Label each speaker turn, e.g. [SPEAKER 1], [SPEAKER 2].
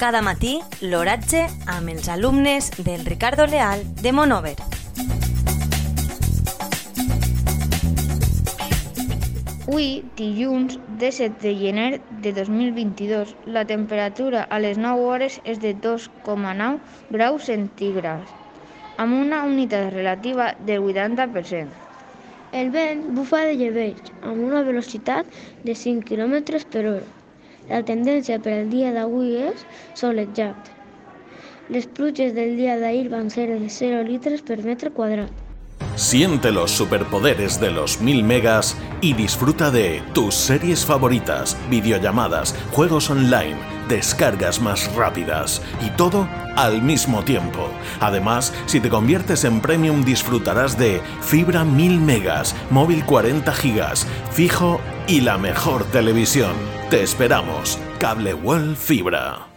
[SPEAKER 1] Cada matí, l'oratge amb els alumnes del Ricardo Leal de Monover.
[SPEAKER 2] Avui, dilluns 17 de gener de 2022, la temperatura a les 9 hores és de 2,9 graus centígrads, amb una unitat relativa del 80%.
[SPEAKER 3] El vent bufa de llebeig amb una velocitat de 5 km per hora. La tendència per al dia d'avui és solejat. Les pluges del dia d'ahir van ser de 0 litres per metre quadrat.
[SPEAKER 4] Siente los superpoderes de los 1000 megas y disfruta de tus series favoritas, videollamadas, juegos online, descargas más rápidas y todo al mismo tiempo. Además, si te conviertes en premium disfrutarás de fibra 1000 megas, móvil 40 gigas, fijo y la mejor televisión. Te esperamos. Cable World Fibra.